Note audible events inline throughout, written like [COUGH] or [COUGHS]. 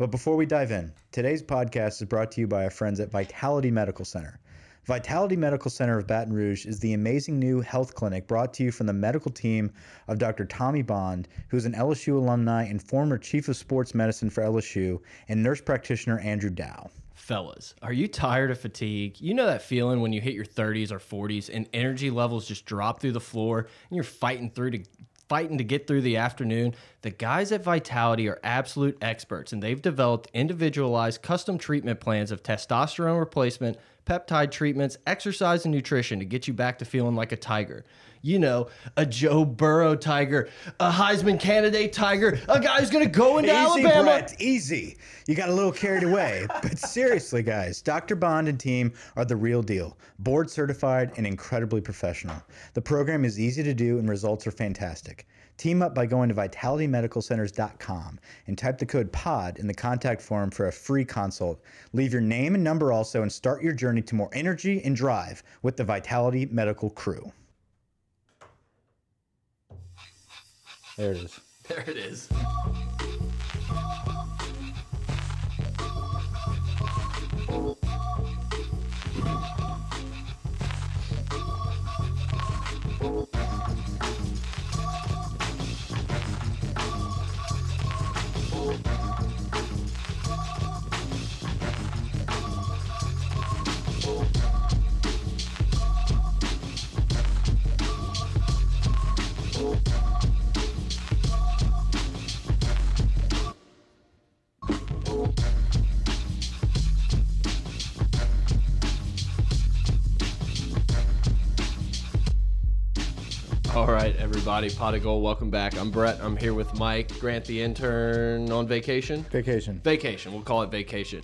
But before we dive in, today's podcast is brought to you by our friends at Vitality Medical Center. Vitality Medical Center of Baton Rouge is the amazing new health clinic brought to you from the medical team of Dr. Tommy Bond, who's an LSU alumni and former chief of sports medicine for LSU, and nurse practitioner Andrew Dow. Fellas, are you tired of fatigue? You know that feeling when you hit your 30s or 40s and energy levels just drop through the floor and you're fighting through to fighting to get through the afternoon. The guys at Vitality are absolute experts and they've developed individualized custom treatment plans of testosterone replacement, peptide treatments, exercise, and nutrition to get you back to feeling like a tiger. You know, a Joe Burrow tiger, a Heisman candidate tiger, a guy who's going to go into Easy, Alabama. Brett, easy. You got a little carried away. [LAUGHS] but seriously, guys, Dr. Bond and team are the real deal. Board certified and incredibly professional. The program is easy to do and results are fantastic. Team up by going to vitalitymedicalcenters.com and type the code POD in the contact form for a free consult. Leave your name and number also and start your journey to more energy and drive with the Vitality Medical crew. There it is. [LAUGHS] There it is. Everybody. Pot of Gold, welcome back. I'm Brett. I'm here with Mike Grant, the intern on vacation. Vacation. Vacation. We'll call it vacation.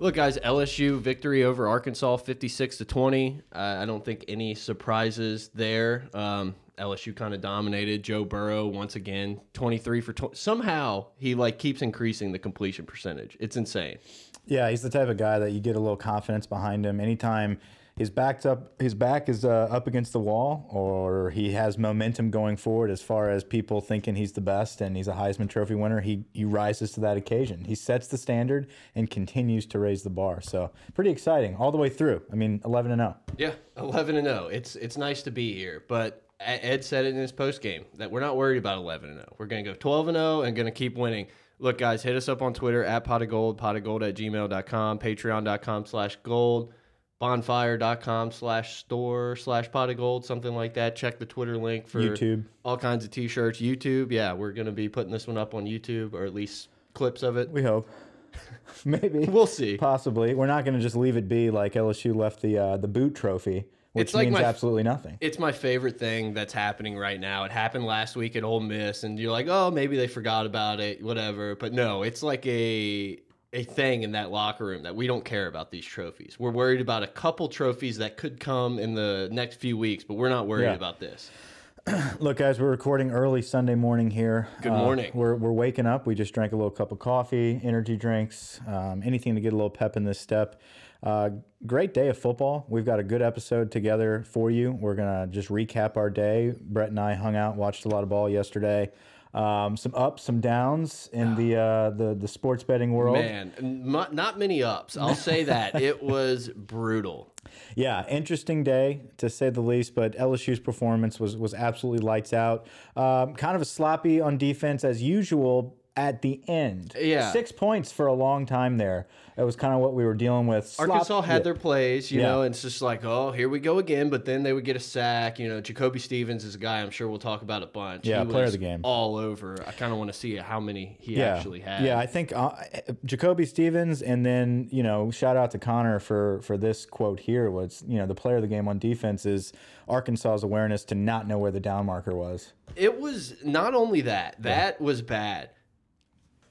Look, guys, LSU victory over Arkansas, 56 to 20. Uh, I don't think any surprises there. Um, LSU kind of dominated. Joe Burrow once again, 23 for 20. Somehow he like keeps increasing the completion percentage. It's insane. Yeah, he's the type of guy that you get a little confidence behind him anytime his back's up his back is uh, up against the wall or he has momentum going forward as far as people thinking he's the best and he's a Heisman trophy winner he he rises to that occasion he sets the standard and continues to raise the bar so pretty exciting all the way through I mean 11 and 0 Yeah, 11 and 0. It's it's nice to be here, but Ed said it in his post game that we're not worried about 11 and 0. We're going to go 12 and 0 and going to keep winning. Look, guys, hit us up on Twitter at pot of gold, pot of gold at gmail.com, patreon.com slash gold, bonfire.com slash store slash pot of gold, something like that. Check the Twitter link for YouTube. all kinds of t shirts. YouTube, yeah, we're going to be putting this one up on YouTube or at least clips of it. we hope [LAUGHS] maybe We'll see. possibly we're not going to just leave it be like LSU left the uh, the boot trophy which It's like means my- absolutely nothing It's my favorite thing that's happening right now. It happened last week at Ole Miss, and you're like, oh, maybe they forgot about it, whatever. But no, it's like a a thing in that locker room that we don't care about these trophies. We're worried about a couple trophies that could come in the next few weeks, but we're not worried Yeah. about this. [CLEARS THROAT] Look, guys, we're recording early Sunday morning here. Good Uh, morning. we're, we're waking up. We just drank a little cup of coffee, energy drinks, um, anything to get a little pep in this step. Uh, great day of football. We've got a good episode together for you. We're going to just recap our day. Brett and I hung out, watched a lot of ball yesterday. Um, some ups, some downs in the, uh, the, the sports betting world. Man, not, many ups. I'll say that. [LAUGHS] it was brutal. Yeah, interesting day to say the least. But LSU's performance was was absolutely lights out. Um, kind of a sloppy on defense as usual at the end. Yeah. six points for a long time there. That was kind of what we were dealing with. Slop- Arkansas had yeah. their plays, you Yeah. know, and it's just like, oh, here we go again. But then they would get a sack. You know, Jacoby Stevens is a guy I'm sure we'll talk about a bunch. Yeah, He player of the game. All over. I kind of want to see how many he yeah. actually had. Yeah, I think uh, Jacoby Stevens, and then you know, shout out to Connor for for this quote here was you know the player of the game on defense is Arkansas's awareness to not know where the down marker was. It was not only that, that was bad.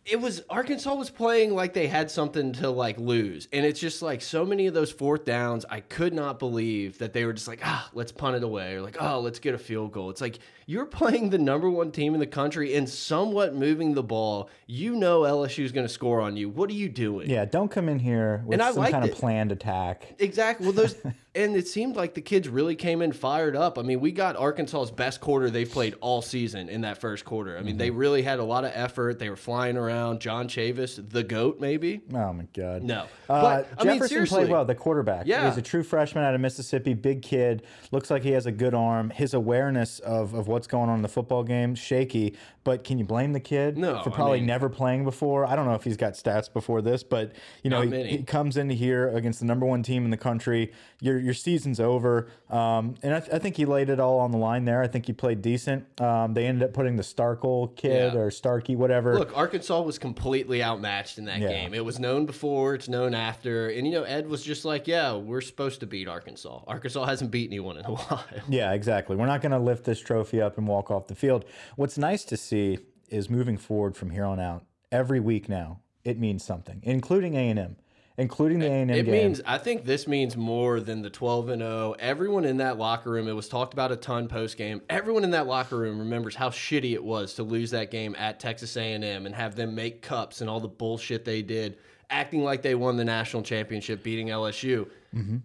It was Arkansas was playing like they had something to like lose. And it's just like so many of those fourth downs, I could not believe that they were just like, ah, let's punt it away or like, oh, let's get a field goal. It's like You're playing the number one team in the country and somewhat moving the ball. You know LSU is going to score on you. What are you doing? Yeah, don't come in here with some kind of planned attack. Exactly. Well, those [LAUGHS] and it seemed like the kids really came in fired up. I mean, we got Arkansas's best quarter they've played all season in that first quarter. I mean, they really had a lot of effort. They were flying around. John Chavis, the goat, maybe. Oh my god. No, Uh, but I mean, Jefferson seriously, played well. The quarterback. Yeah. he's a true freshman out of Mississippi. Big kid. Looks like he has a good arm. His awareness of, of what's going on in the football game shaky. But can you blame the kid No, for I probably mean- never playing before? I don't know if he's got stats before this, but you know he, he comes into here against the number one team in the country. Your your season's over, um, and I, th I think he laid it all on the line there. I think he played decent. Um, they ended up putting the Starkel kid Yeah. or Starkey, whatever. Look, Arkansas was completely outmatched in that Yeah. game. It was known before, it's known after, and you know Ed was just like, "Yeah, we're supposed to beat Arkansas. Arkansas hasn't beat anyone in a [LAUGHS] while." Yeah, exactly. We're not going to lift this trophy up and walk off the field. What's nice to see is moving forward from here on out. Every week now, it means something, including A and M, including the A and M It game. means I think this means more than the 12 and 0. Everyone in that locker room, it was talked about a ton post game. Everyone in that locker room remembers how shitty it was to lose that game at Texas A&M and have them make cups and all the bullshit they did, acting like they won the national championship beating LSU. Mm-hmm.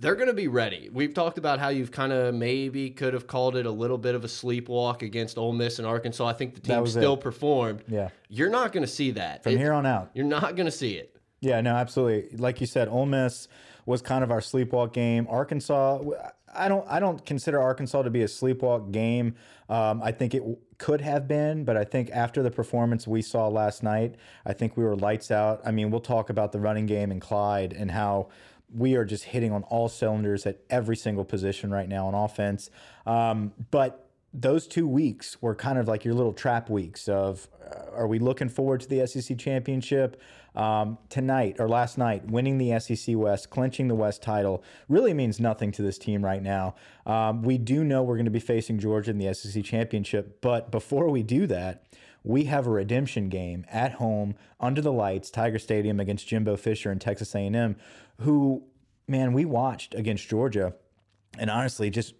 They're going to be ready. We've talked about how you've kind of maybe could have called it a little bit of a sleepwalk against Ole Miss and Arkansas. I think the team still it. performed. Yeah. You're not going to see that. from It- here on out. you're not going to see it. Yeah, no, absolutely. Like you said, Ole Miss was kind of our sleepwalk game. Arkansas, I don't, I don't consider Arkansas to be a sleepwalk game. Um, I think it could have been, but I think after the performance we saw last night, I think we were lights out. I mean, we'll talk about the running game and Clyde and how we are just hitting on all cylinders at every single position right now on offense. Um, but those two weeks were kind of like your little trap weeks of uh, are we looking forward to the SEC championship um, tonight or last night winning the SEC West clinching the West title really means nothing to this team right now um, we do know we're going to be facing Georgia in the SEC championship but before we do that we have a redemption game at home under the lights Tiger Stadium against Jimbo Fisher and Texas A&M who man we watched against Georgia and honestly just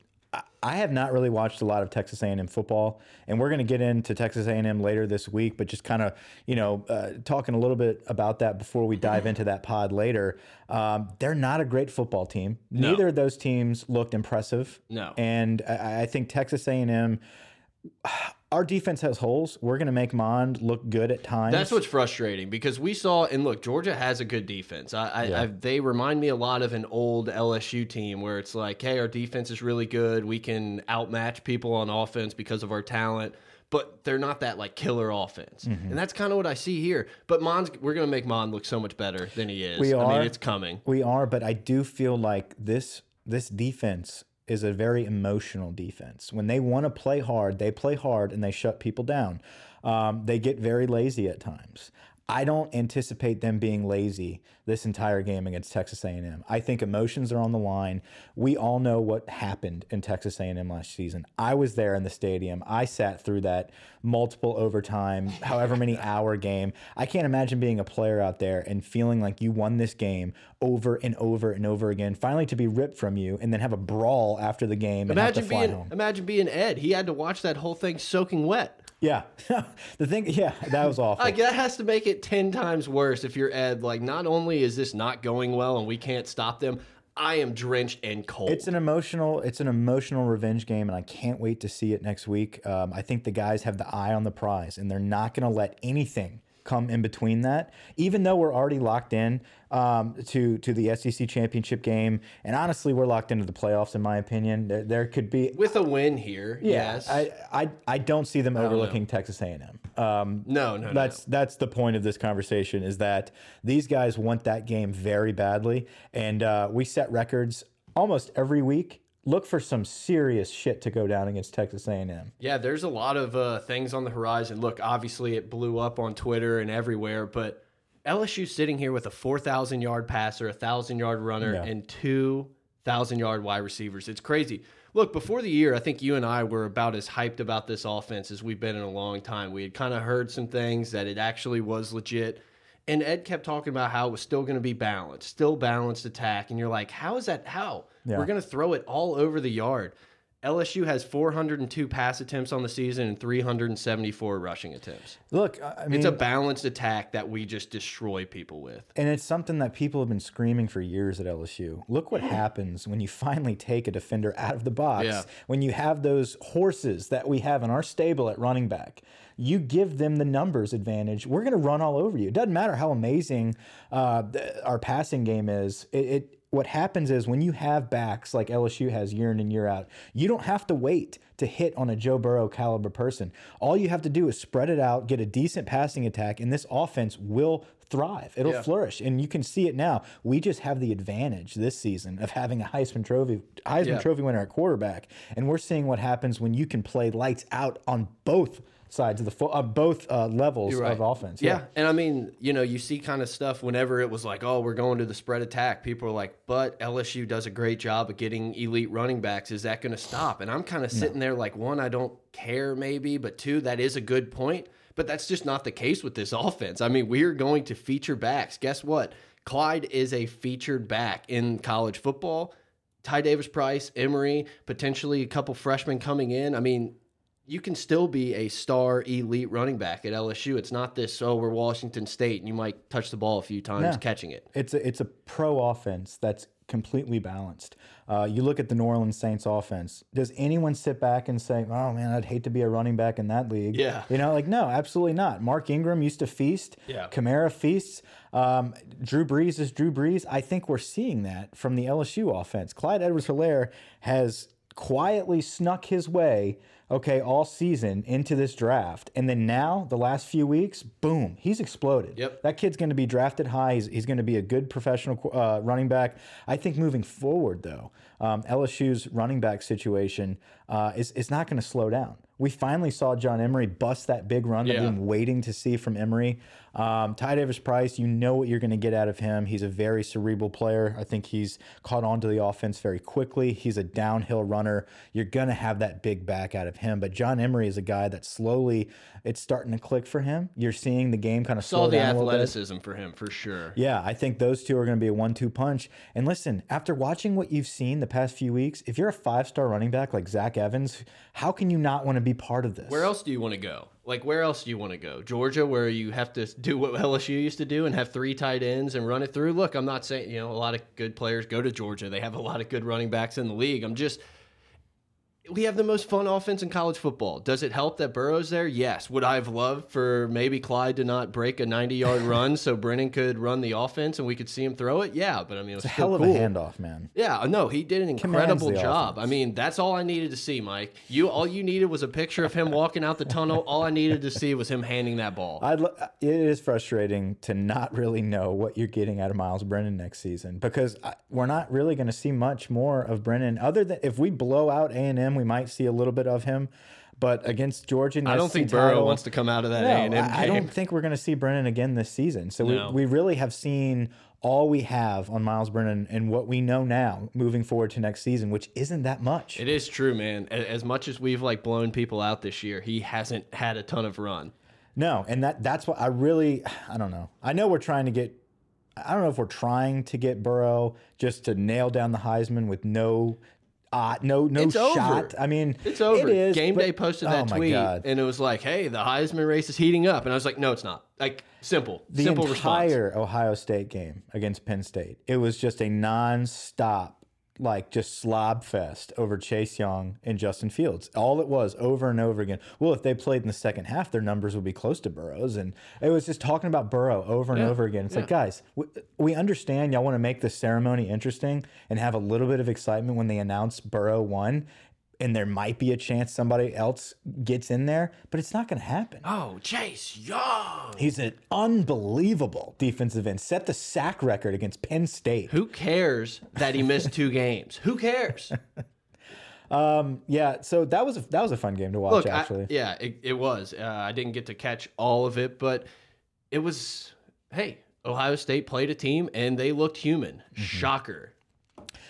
I- have not really watched a lot of Texas A&M football, and we're going to get into Texas A&M later this week. But just kind of, you know, uh, talking a little bit about that before we dive into that pod later. Um, they're not a great football team. Neither of those teams looked impressive. No. and I, I think Texas A&M. Our defense has holes. We're going to make Mond look good at times. That's what's frustrating because we saw and look, Georgia has a good defense. I, I, I they remind me a lot of an old LSU team where it's like, hey, our defense is really good. We can outmatch people on offense because of our talent, but they're not that like killer offense. Mm-hmm. And that's kind of what I see here. But Mond's, we're gonna make Mon look so much better than he is. We are. I mean, it's coming. We are, but I do feel like this this defense is a very emotional defense. When they want to play hard, they play hard and they shut people down. Um, they get very lazy at times. I don't anticipate them being lazy this entire game against Texas A&M. I think emotions are on the line. We all know what happened in Texas A&M last season. I was there in the stadium. I sat through that multiple overtime, however many [LAUGHS] hour game. I can't imagine being a player out there and feeling like you won this game over and over and over again, finally to be ripped from you and then have a brawl after the game Imagine being home. imagine being Ed. He had to watch that whole thing soaking wet. Yeah. [LAUGHS] the thing yeah, that was awful. Like that has to make it ten times worse if you're Ed. Like not only is this not going well and we can't stop them, I am drenched and cold. It's an emotional, it's an emotional revenge game, and I can't wait to see it next week. Um, I think the guys have the eye on the prize, and they're not going to let anything come in between that. Even though we're already locked in um, to to the SEC championship game, and honestly, we're locked into the playoffs. In my opinion, there, there could be. with a win here. Yeah, yes. I, I I don't see them overlooking Texas A&M. Um, no, no, no. that's that's the point of this conversation is that these guys want that game very badly, and uh, we set records almost every week. Look for some serious shit to go down against Texas A&M. Yeah, there's a lot of uh, things on the horizon. Look, obviously it blew up on Twitter and everywhere, but LSU sitting here with a 4,000 yard passer, a 1,000 yard runner, Yeah. and two thousand yard wide receivers. It's crazy. Look, before the year, I think you and I were about as hyped about this offense as we've been in a long time. We had kind of heard some things that it actually was legit. And Ed kept talking about how it was still going to be balanced, still balanced attack. And you're like, how is that? How? Yeah. We're going to throw it all over the yard. LSU has 402 pass attempts on the season and 374 rushing attempts. Look, I mean, It's a balanced attack that we just destroy people with. and it's something that people have been screaming for years at LSU. Look what happens when you finally take a defender out of the box. Yeah. When you have those horses that we have in our stable at running back, you give them the numbers advantage. We're going to run all over you. It doesn't matter how amazing uh, our passing game is. It, it what happens is when you have backs like LSU has year in and year out, you don't have to wait to hit on a Joe Burrow caliber person. All you have to do is spread it out, get a decent passing attack, and this offense will thrive. It'll Yeah. flourish, and you can see it now. We just have the advantage this season of having a Heisman Trophy Heisman Yeah. Trophy winner at quarterback, and we're seeing what happens when you can play lights out on both sides of the fo- uh, both uh, levels right. of offense. Yeah. And I mean, you know, you see kind of stuff whenever it was like, oh, we're going to the spread attack. People are like, but LSU does a great job of getting elite running backs. Is that going to stop? And I'm kind of sitting there like, one, I don't care maybe, but two, that is a good point. But that's just not the case with this offense. I mean, we're going to feature backs. Guess what? Clyde is a featured back in college football. Ty Davis Price, Emery, potentially a couple freshmen coming in. I mean, you can still be a star elite running back at LSU. It's not this, oh, we're Washington State and you might touch the ball a few times Yeah. catching it. It's a it's a pro offense that's completely balanced. Uh, you look at the New Orleans Saints offense. Does anyone sit back and say, "Oh man, I'd hate to be a running back in that league"? Yeah. you know, like no, absolutely not. Mark Ingram used to feast. Yeah. Kamara feasts. Um, Drew Brees is Drew Brees. I think we're seeing that from the LSU offense. Clyde Edwards-Helaire has quietly snuck his way okay all season into this draft and then now the last few weeks boom he's exploded Yep. that kid's going to be drafted high. He's, he's going to be a good professional uh, running back. I think moving forward, though, um, LSU's running back situation uh, is, is not going to slow down. We finally saw John Emery bust that big run that we've been waiting to see from Emery. Um, Ty Davis Price, you know what you're going to get out of him. He's a very cerebral player. I think he's caught on to the offense very quickly. He's a downhill runner. You're going to have that big back out of him. But John Emery is a guy that slowly it's starting to click for him. You're seeing the game kind of Saw slow the down a little bit. athleticism for him for sure. Yeah, I think those two are going to be a one-two punch. And listen, after watching what you've seen the past few weeks, if you're a five-star running back like Zach Evans, how can you not want to be part of this? Where else do you want to go? Like, where else do you want to go? Georgia, where you have to do what [LAUGHS] LSU used to do and have three tight ends and run it through? Look, I'm not saying, you know, a lot of good players go to Georgia. They have a lot of good running backs in the league. I'm just, we have the most fun offense in college football. Does it help that Burrow's there? Yes. Would I have loved for maybe Clyde to not break a 90 yard [LAUGHS] run so Brennan could run the offense and we could see him throw it? Yeah, but I mean, it was It's a hell of cool. a handoff, man. Yeah, no, he did an incredible job. offense. I mean, that's all I needed to see, Mike. You all you needed was a picture of him walking out the tunnel. All I needed to see was him handing that ball. I'd, uh, it is frustrating to not really know what you're getting out of Miles Brennan next season because I, we're not really going to see much more of Brennan. Other than if we blow out A and M, we might see a little bit of him. But against Georgia, I don't think Burrow title- wants to come out of that No, A and M I, game. don't think we're going to see Brennan again this season. So No. we, we really have seen all we have on Miles Brennan and what we know now moving forward to next season, which isn't that much. It is true, man. As much as we've like blown people out this year, he hasn't had a ton of run. No, and that that's what I really I don't know. I know we're trying to get I don't know if we're trying to get Burrow just to nail down the Heisman with no uh, no no It's over. shot. I mean, It's over. It is, Game but- Day posted oh that my tweet, God. and it was like, "Hey, the Heisman race is heating up," and I was like, "No, it's not." Like simple, the simple response. entire Ohio State game against Penn State. It was just a nonstop, like just slob fest over Chase Young and Justin Fields. All it was over and over again. Well, if they played in the second half, their numbers would be close to Burrow's, and it was just talking about Burrow over and Yeah, over again. It's like, guys, we, we understand y'all want to make the ceremony interesting and have a little bit of excitement when they announce Burrow won. And there might be a chance somebody else gets in there, but it's not going to happen. Oh, Chase Young. He's an unbelievable defensive end. Set the sack record against Penn State. Who cares that he missed two games? Who cares? [LAUGHS] Yeah, so that was a, that was a fun game to watch. Look, I- actually, yeah, it, it was. Uh, I didn't get to catch all of it, but it was. Hey, Ohio State played a team and they looked human. Mm-hmm. Shocker.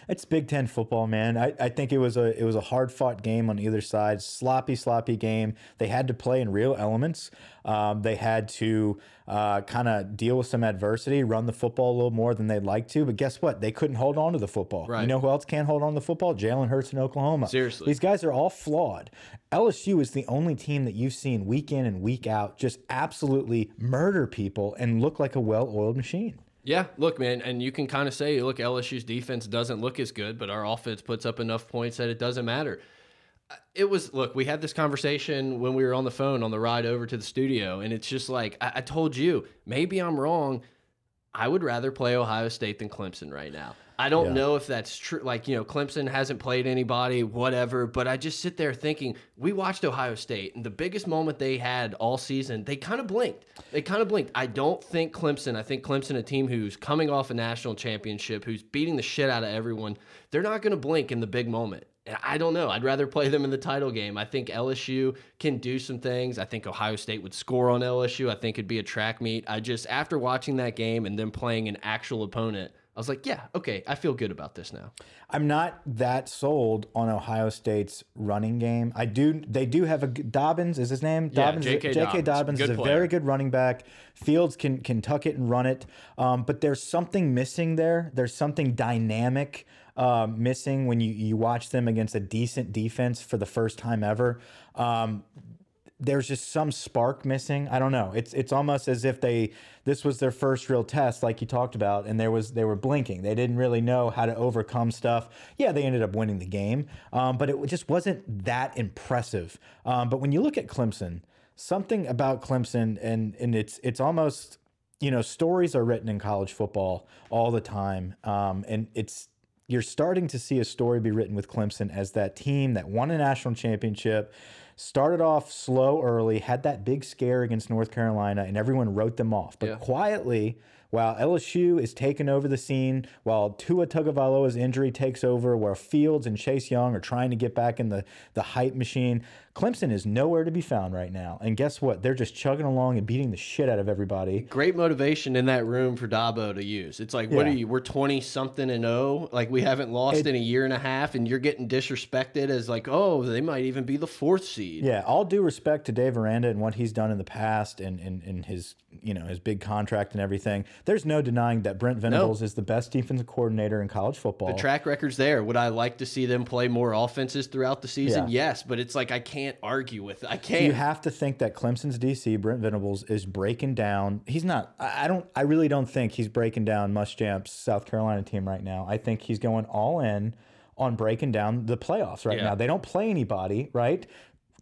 It's Big Ten football, man. I, I think it was a it was a hard fought game on either side. Sloppy, sloppy game. They had to play in real elements. Um, they had to uh, kind of deal with some adversity, run the football a little more than they'd like to. But guess what? They couldn't hold on to the football. Right. You know who else can't hold on to the football? Jalen Hurts in Oklahoma. Seriously. These guys are all flawed. LSU is the only team that you've seen week in and week out just absolutely murder people and look like a well oiled machine. Yeah, look, man, and you can kind of say, look, LSU's defense doesn't look as good, but our offense puts up enough points that it doesn't matter. Uh, It was look, we had this conversation when we were on the phone on the ride over to the studio, and it's just like I, I told you, maybe I'm wrong. I would rather play Ohio State than Clemson right now. I don't Yeah. know if that's true. Like, you know, Clemson hasn't played anybody, whatever, but I just sit there thinking, we watched Ohio State, and the biggest moment they had all season, they kind of blinked. They kind of blinked. I don't think Clemson, I think Clemson, a team who's coming off a national championship, who's beating the shit out of everyone, they're not going to blink in the big moment. I don't know. I'd rather play them in the title game. I think LSU can do some things. I think Ohio State would score on LSU. I think it'd be a track meet. I just, after watching that game and then playing an actual opponent, I was like, yeah, okay, I feel good about this now. I'm not that sold on Ohio State's running game. I do. They do have a Dobbins. Is his name Yeah, Dobbins? J.K. J.K. Dobbins. Dobbins is a player. very good running back. Fields can can tuck it and run it, um, but there's something missing there. There's something dynamic um, missing when you you watch them against a decent defense for the first time ever. Um, there's just some spark missing. I don't know. It's it's almost as if they this was their first real test, like you talked about, and there was they were blinking. They didn't really know how to overcome stuff. Yeah, they ended up winning the game, um, but it just wasn't that impressive. Um, but when you look at Clemson, something about Clemson, and and it's it's almost you know stories are written in college football all the time, um, and it's you're starting to see a story be written with Clemson as that team that won a national championship, started off slow early, had that big scare against North Carolina, and everyone wrote them off. But Yeah. quietly, while LSU is taking over the scene, while Tua Tagovailoa's injury takes over, where Fields and Chase Young are trying to get back in the the hype machine, Clemson is nowhere to be found right now. And guess what? They're just chugging along and beating the shit out of everybody. Great motivation in that room for Dabo to use. It's like, what Yeah. are you? We're 20 something and 0. Like, we haven't lost in a year and a half, and you're getting disrespected as, like, oh, they might even be the fourth seed. Yeah, all due respect to Dave Aranda and what he's done in the past and, and, and his you know his big contract and everything. There's no denying that Brent Venables is the best defensive coordinator in college football. The track record's there. Would I like to see them play more offenses throughout the season? Yeah. Yes, but it's like I can't argue with it. I can't. You have to think that Clemson's DC Brent Venables is breaking down. He's not. I I don't. I really don't think he's breaking down Muschamp's South Carolina team right now. I think he's going all in on breaking down the playoffs right Yeah. now. They don't play anybody, right?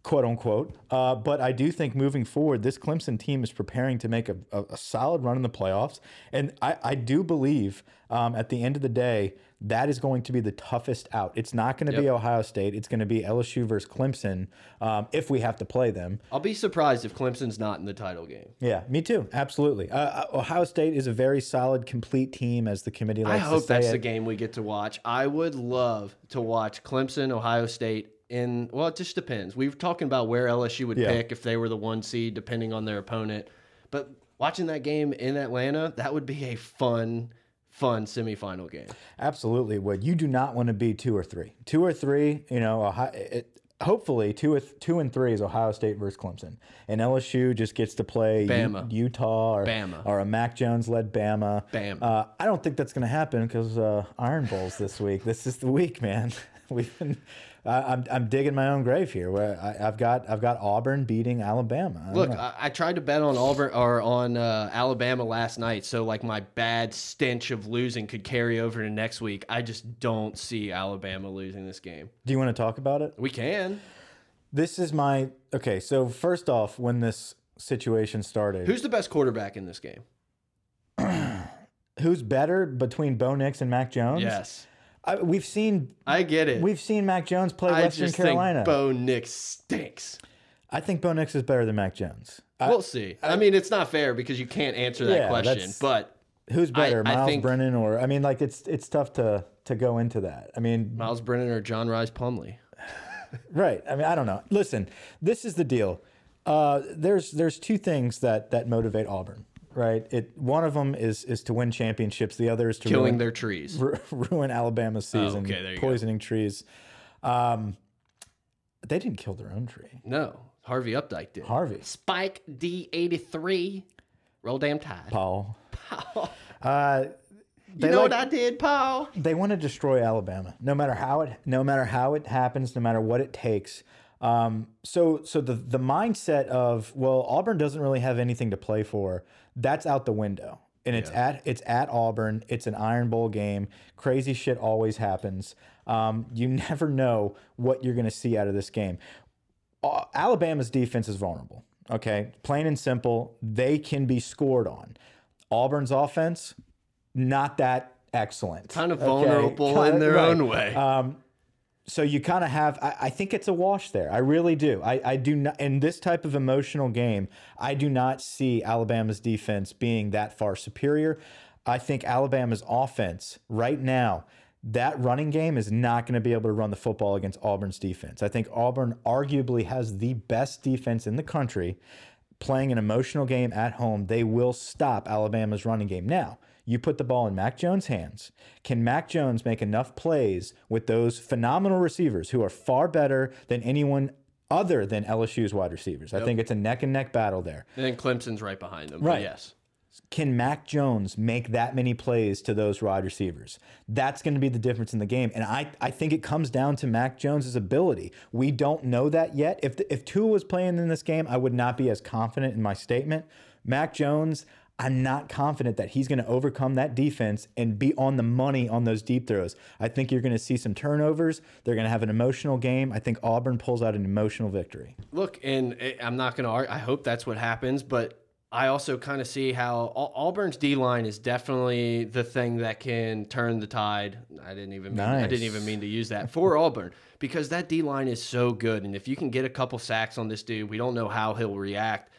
Quote unquote. Uh, but I do think moving forward, this Clemson team is preparing to make a, a, a solid run in the playoffs. And I, I do believe um, at the end of the day, that is going to be the toughest out. It's not going to be Ohio State. It's going to be LSU versus Clemson um, if we have to play them. I'll be surprised if Clemson's not in the title game. Yeah, me too. Absolutely. Uh, uh, Ohio State is a very solid, complete team, as the committee I likes to hope that's it. the game we get to watch. I would love to watch Clemson, Ohio State in well, it just depends. We were talking about where LSU would Yeah. pick if they were the one seed, depending on their opponent. But watching that game in Atlanta, that would be a fun, fun semifinal game. Absolutely would. You do not want to be two or three. Two or three, you know, Ohio, it, hopefully two, or two and three is Ohio State versus Clemson. And LSU just gets to play U- Bama. Utah or, Bama. or a Mac Jones led Bama. Bama. Uh, I don't think that's going to happen because uh, Iron Bowl's this week. This is the week, man. [LAUGHS] We've been. I I'm, I'm digging my own grave here. Where I, I've got I've got Auburn beating Alabama. I Look. I, I tried to bet on Auburn or on uh, Alabama last night, so like my bad stench of losing could carry over to next week. I just don't see Alabama losing this game. do you want to talk about it? We can. This is my okay. So first off, when this situation started, Who's the best quarterback in this game? [CLEARS THROAT] who's better between Bo Nix and Mac Jones? Yes, I, we've seen I get it. we've seen Mac Jones play I Western just Carolina. think Bo Nix stinks. I think Bo Nix is better than Mac Jones. I- we'll see. I, mean, it's not fair because you can't answer that Yeah, question. But who's better, Miles think- Brennan or I mean, like it's it's tough to to go into that. I mean, Miles Brennan or John Rhys Plumlee? [LAUGHS] Right. I mean, I don't know. Listen, this is the deal. Uh, there's there's two things that that motivate Auburn. Right? It one of them is is to win championships. The other is to Killing ruin, their trees. [LAUGHS] ru- ruin Alabama's season, okay, there you go. poisoning trees. Um, they didn't kill their own tree. No, Harvey Updike did. Harvey, Spike D83. Roll damn tide. Paul. Uh, You know what I did, Paul? they want to destroy Alabama, no matter how it, no matter how it happens, no matter what it takes. Um, so, so the the mindset of well, Auburn doesn't really have anything to play for. That's out the window, and it's at it's at Auburn. It's an Iron Bowl game. Crazy shit always happens. Um, you [LAUGHS] never know what you're going to see out of this game. Uh, Alabama's defense is vulnerable. Okay, plain and simple. They can be scored on. Auburn's offense, not that excellent. Kind of Okay, vulnerable kinda- in their right. own way. So you kind of have. I, I think it's a wash there. I really do. I, I do not in this type of emotional game. I do not see Alabama's defense being that far superior. I think Alabama's offense right now. That running game is not going to be able to run the football against Auburn's defense. I think Auburn arguably has the best defense in the country. Playing an emotional game at home, they will stop Alabama's running game. Now, you put the ball in Mac Jones' hands. Can Mac Jones make enough plays with those phenomenal receivers who are far better than anyone other than LSU's wide receivers? I think it's a neck and neck battle there. and then Clemson's right behind them. Right. yes. Can Mac Jones make that many plays to those wide receivers? That's going to be the difference in the game. And I, I think it comes down to Mac Jones' ability. We don't know that yet. If, if Tua was playing in this game, I would not be as confident in my statement. Mac Jones, I'm not confident that he's going to overcome that defense and be on the money on those deep throws. I think you're going to see some turnovers. They're going to have an emotional game. I think Auburn pulls out an emotional victory. Look, and eh, I'm not going to argue. I hope that's what happens, but I also kind of see how Auburn's D line is definitely the thing that can turn the tide. I didn't even mean, I didn't even mean to use that for [LAUGHS] Auburn because that D line is so good, and if you can get a couple sacks on this dude, we don't know how he'll react.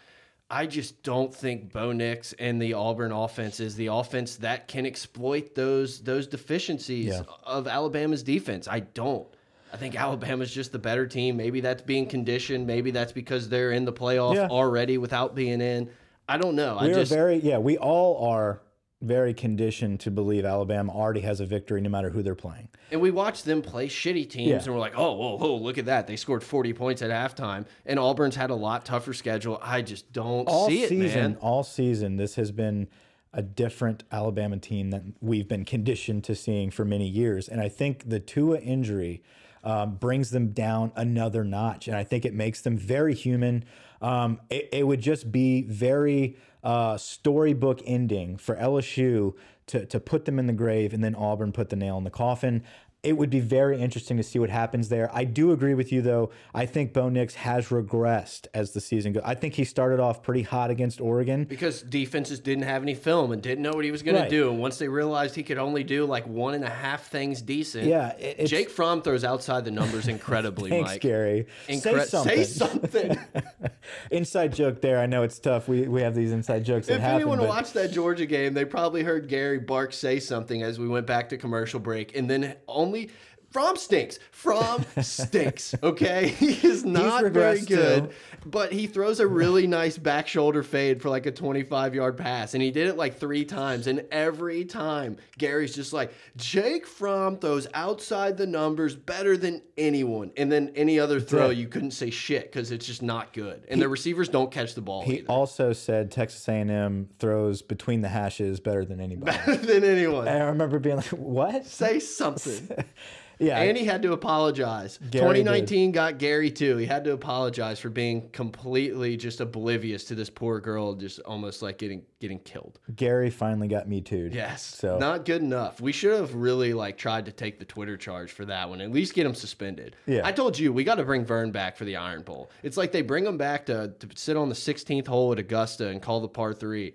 I just don't think Bo Nix and the Auburn offense is the offense that can exploit those those deficiencies Yeah. of Alabama's defense. I don't. I think Alabama's just the better team. Maybe that's being conditioned. Maybe that's because they're in the playoff Yeah. already without being in. I don't know. I We are just very yeah. We all are very conditioned to believe Alabama already has a victory no matter who they're playing. and we watch them play shitty teams, Yeah. and we're like, oh, whoa, whoa, look at that! They scored forty points at halftime, and Auburn's had a lot tougher schedule. I just don't All see it, season, man. all season, this has been a different Alabama team that we've been conditioned to seeing for many years. And I think the Tua injury um, brings them down another notch, and I think it makes them very human. Um, it, it would just be very uh, storybook ending for LSU to to put them in the grave, and then Auburn put the nail in the coffin. It would be very interesting to see what happens there. I do agree with you, though. I think Bo Nix has regressed as the season goes. I think he started off pretty hot against Oregon. because defenses didn't have any film and didn't know what he was going Right. to do. And once they realized he could only do like one and a half things decent, Yeah, it- Jake Fromm throws outside the numbers [LAUGHS] incredibly, Thanks, Mike. Gary. Incre- say something. Say [LAUGHS] something. [LAUGHS] inside joke there. I know it's tough. We we have these inside jokes if happen. anyone but- watched that Georgia game, they probably heard Gary Bark say something as we went back to commercial break, and then only. Valley Fromm stinks. Fromm [LAUGHS] stinks. Okay, [LAUGHS] he is not very good, too. but he throws a really nice back shoulder fade for like a 25 yard pass, and he did it like three times, and every time Gary's just like Jake Fromm throws outside the numbers better than anyone, and then any other throw you couldn't say shit because it's just not good, and the receivers don't catch the ball he either. also said Texas A&M throws between the hashes better than anybody. [LAUGHS] better than anyone. And I remember being like, "What?" Say something. Yeah, And he had to apologize. Gary 2019 got Gary too. He had to apologize for being completely just oblivious to this poor girl, just almost like getting getting killed. Gary finally got me too. Yes, So not good enough. We should have really like tried to take the Twitter charge for that one. At least get him suspended. Yeah. I told you we got to bring Verne back for the Iron Bowl. It's like they bring him back to to sit on the 16th hole at Augusta and call the par three.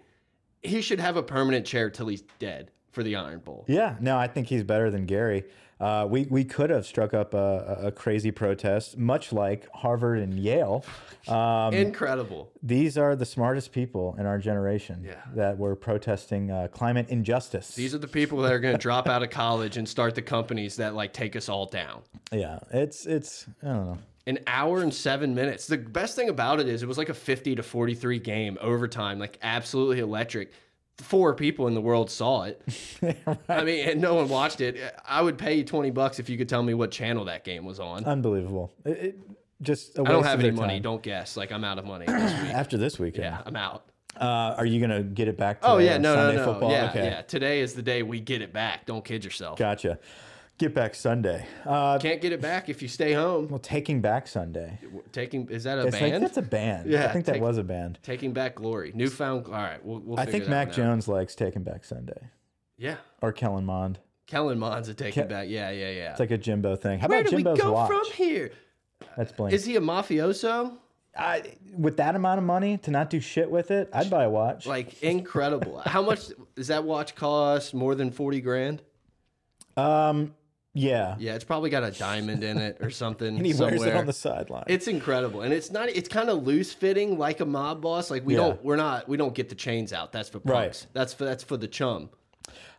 He should have a permanent chair till he's dead for the Iron Bowl. Yeah, no, I think he's better than Gary. Uh, we we could have struck up a, a crazy protest, much like Harvard and Yale. Um, Incredible. these are the smartest people in our generation Yeah. that were protesting uh, climate injustice. These are the people that are going to drop out of college and start the companies that like take us all down. yeah, it's it's I don't know. An hour and seven minutes. The best thing about it is it was like a 50 to 43 game overtime, like absolutely electric. Four people in the world saw it. [LAUGHS] I mean, and no one watched it. I would pay you 20 bucks if you could tell me what channel that game was on. Unbelievable. It, it, just I I don't have any money. Don't guess. Like I'm out of money this [COUGHS] week. After this weekend, Yeah, I'm out. uh, are you gonna get it back? To Oh yeah, no, Sunday no, no. football? Yeah, okay. yeah. Today is the day we get it back. Don't kid yourself. Gotcha. Get back Sunday. Uh, Can't get it back if you stay home. well, Taking Back Sunday. Taking is that a It's like band? that's a band. Yeah, I think that take- was a band. Taking back glory, newfound. All right, we'll. we'll I figure think that Mac one out. Jones likes Taking Back Sunday Yeah, or Kellen Mond. Kellen Mond's a taking back. Yeah, yeah, yeah. It's like a Jimbo thing. How Where about do we go watch? from here? That's blank. Is he a mafioso? I, with that amount of money to not do shit with it, I'd buy a watch. Like incredible. How much [LAUGHS] does that watch cost? More than forty grand? Um, yeah. Yeah, it's probably got a diamond in it or something. [LAUGHS] And he somewhere. wears it on the sideline. It's incredible, and it's not. It's kind of loose fitting, like a mob boss. Like we Yeah. don't. We're not. We don't get the chains out. That's for punks. Right. That's for. That's for the chum.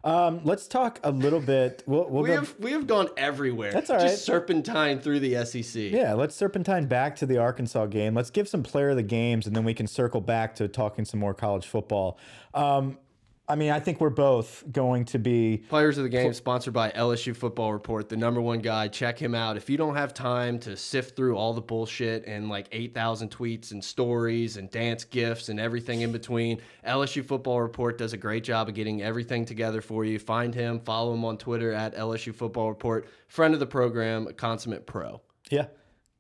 Um, let's talk a little bit. We'll, we'll We go. have we have gone everywhere. That's all Just serpentine through the SEC. Yeah, let's serpentine back to the Arkansas game. Let's give some player of the games, and then we can circle back to talking some more college football. Um, I mean, I think we're both going to be. Players of the game sponsored by LSU Football Report, the number one guy. Check him out. If you don't have time to sift through all the bullshit and like 8,000 tweets and stories and dance gifts and everything in between, LSU Football Report does a great job of getting everything together for you. Find him, follow him on Twitter at LSU Football Report. Friend of the program, a consummate pro. Yeah,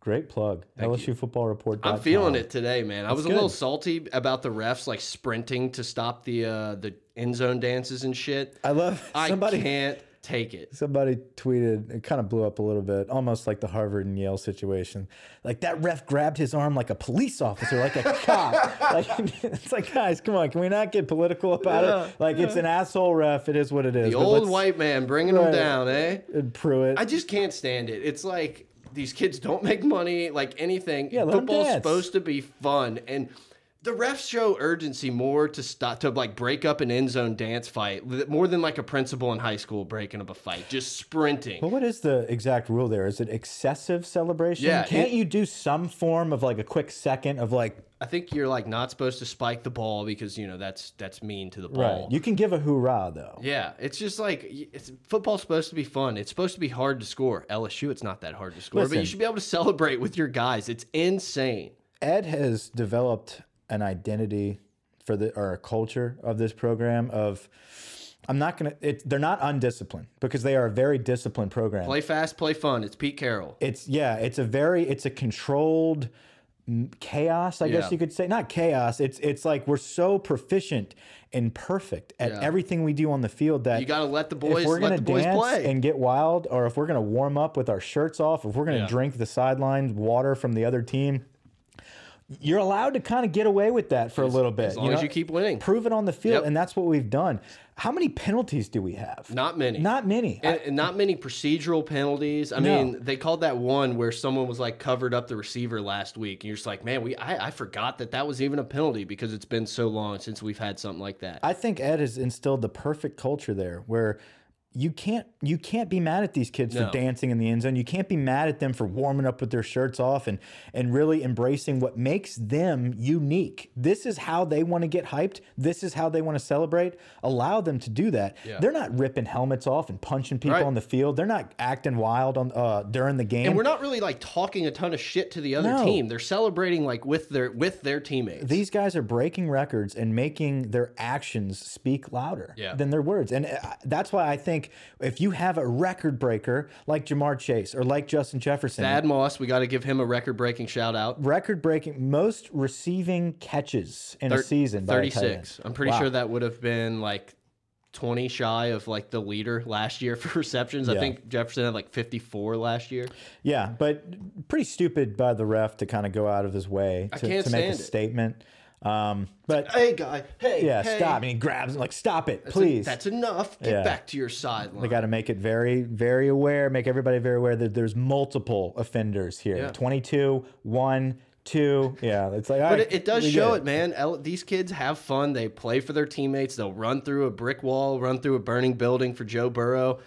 great plug. LSU Football Report. I'm feeling it today, man. I was a little salty about the refs like sprinting to stop the uh, the end zone dances and shit. I love [LAUGHS] I somebody. can't take it. Somebody tweeted, it kind of blew up a little bit, almost like the Harvard and Yale situation. Like that ref grabbed his arm like a police officer, like a [LAUGHS] cop. Like [LAUGHS] it's like, guys, come on, can we not get political about it? Like it's an asshole ref. It is what it is. The but old white man bringing them Right. down, eh? and Pruitt. I just can't stand it. It's like these kids don't make money, like anything. Yeah, Football's supposed to be fun, and the refs show urgency more to stop to like break up an end zone dance fight more than like a principal in high school breaking up a fight, just sprinting. Well, what is the exact rule there? Is it excessive celebration? Yeah, Can't it- you do some form of like a quick second of like, I think you're like not supposed to spike the ball because you know that's that's mean to the ball. right? You can give a hoorah though. Yeah, it's just like it's, football's supposed to be fun. It's supposed to be hard to score. LSU, it's not that hard to score, but you should be able to celebrate with your guys. It's insane. Ed has developed an identity for the or a culture of this program of I'm not gonna it, they're not undisciplined because they are a very disciplined program. Play fast, play fun. It's Pete Carroll. It's yeah, it's a very it's a controlled chaos, I guess you could say. Not chaos. It's it's like we're so proficient and perfect at Yeah. everything we do on the field that You got to let the boys if we're gonna the boys dance play. and get wild, or if we're gonna warm up with our shirts off, if we're gonna Yeah. drink the sidelines water from the other team, you're allowed to kind of get away with that for a little bit. as long as you keep winning. prove it on the field, Yep. and that's what we've done. How many penalties do we have? Not many. Not many. and, and not many procedural penalties. I No. mean, they called that one where someone was like covered up the receiver last week, and you're just like, man, we I, I forgot that that was even a penalty because it's been so long since we've had something like that. I think Ed has instilled the perfect culture there where you can't you can't be mad at these kids No. for dancing in the end zone. You can't be mad at them for warming up with their shirts off and and really embracing what makes them unique. This is how they want to get hyped. This is how they want to celebrate. Allow them to do that. Yeah. They're not ripping helmets off and punching people Right. on the field. They're not acting wild on uh, during the game. and we're not really like talking a ton of shit to the other No. team. They're celebrating like with their with their teammates. These guys are breaking records and making their actions speak louder Yeah. than their words. And uh, that's why I think if you have a record breaker like Ja'Marr Chase or like Justin Jefferson, Thad Moss, we got to give him a record breaking shout out. record breaking most receiving catches in a season by a tight end. 36. I'm pretty Wow. sure that would have been like 20 shy of like the leader last year [LAUGHS] for receptions. I think Jefferson had like 54 last year. Yeah, but pretty stupid by the ref to kind of go out of his way to, to make a it. statement. Um, but Hey, guy. Hey. yeah, hey. stop. And he grabs him like, stop it, That's please. That's enough. Get Yeah. back to your sideline. They got to make it very, very aware, make everybody very aware that there's multiple offenders here Yeah. 22, 1, 2. Yeah, it's like, But it, it does show it, man. L- these kids have fun. They play for their teammates. They'll run through a brick wall, run through a burning building for Joe Burrow.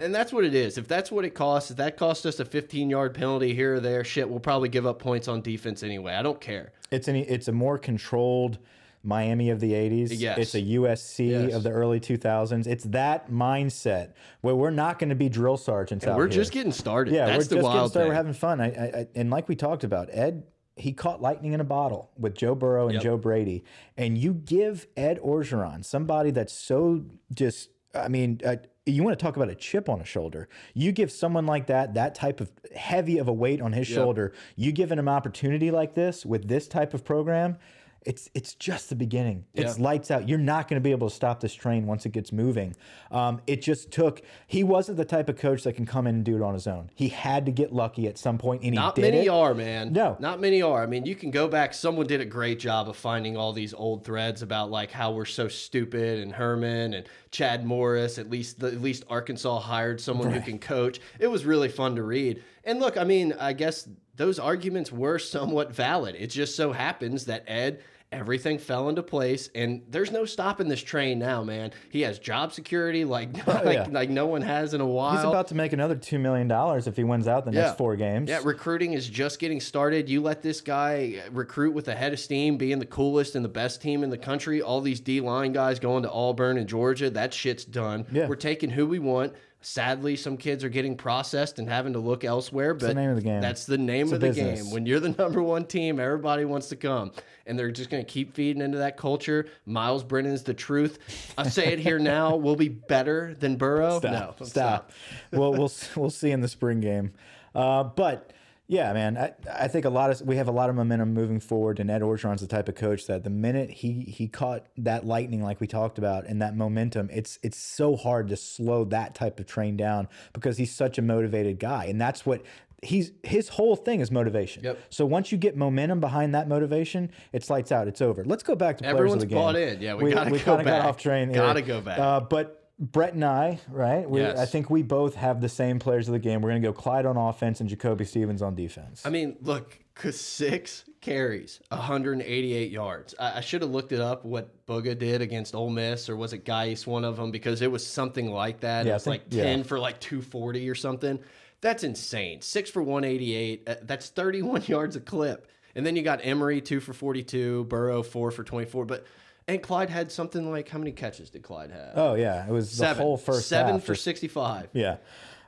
And that's what it is. If that's what it costs, if that costs us a 15 yard penalty here or there, shit, we'll probably give up points on defense anyway. I don't care. It's an it's a more controlled Miami of the 80s. Yes. It's a USC Yes. of the early 2000s. It's that mindset where we're not going to be drill sergeants out We're here. just getting started. yeah, that's we're the just getting started. thing. We're having fun. I, I, I, and like we talked about, Ed, he caught lightning in a bottle with Joe Burrow and Yep. Joe Brady. And you give Ed Orgeron, somebody that's so just, I mean, uh, you want to talk about a chip on a shoulder. You give someone like that, that type of heavy of a weight on his shoulder, you give him an opportunity like this with this type of program. It's it's just the beginning. It's lights out. You're not going to be able to stop this train once it gets moving. Um, it just took. He wasn't the type of coach that can come in and do it on his own. He had to get lucky at some point, and he Not many it. are, man. No. Not many are. I mean, you can go back. Someone did a great job of finding all these old threads about like how we're so stupid and Herman and Chad Morris. At least, the, at least Arkansas hired someone who can coach. It was really fun to read. And look, I mean, I guess those arguments were somewhat valid. It just so happens that Ed. Everything fell into place, and there's no stopping this train now, man. He has job security like [LAUGHS] like, Oh, yeah. like no one has in a while. He's about to make another two million dollars if he wins out the Yeah. next four games. Yeah, recruiting is just getting started. You let this guy recruit with a head of steam, being the coolest and the best team in the country. All these D line guys going to Auburn and Georgia, that shit's done. Yeah. We're taking who we want. Sadly, some kids are getting processed and having to look elsewhere. But the name of the game. That's the name a of the business. game. When you're the [LAUGHS] number one team, everybody wants to come, and they're just going to keep feeding into that culture. Myles Brennan's the truth. I say it here now. [LAUGHS] We'll be better than Burrow. Stop. No, stop. well, we'll we'll see in the spring game. Uh, but yeah, man, I, I think a lot of we have a lot of momentum moving forward, and Ed Orgeron's the type of coach that the minute he he caught that lightning, like we talked about, and that momentum, it's it's so hard to slow that type of train down because he's such a motivated guy, and that's what. He's his whole thing is motivation. Yep. So once you get momentum behind that motivation, it's lights out. It's over. Let's go back to players Everyone's of the game. bought in. Yeah, we gotta we go back. got off train. here. Gotta go back. Uh, but Brett and I, right? We, Yes. I think we both have the same players of the game. We're going to go Clyde on offense and Jacoby Stevens on defense. I mean, look, cause six carries, 188 yards. I, I should have looked it up what Booga did against Ole Miss, or was it Guice, one of them, because it was something like that. Yeah, it was think- like 10 yeah. for like 240 or something. That's insane. Six for 188. uh, That's 31 [LAUGHS] yards a clip. And then you got Emery, two for 42, Burrow, four for 24. But and Clyde had something like how many catches did Clyde have? oh yeah, it was Seven. the whole first Seven half. for 65. yeah,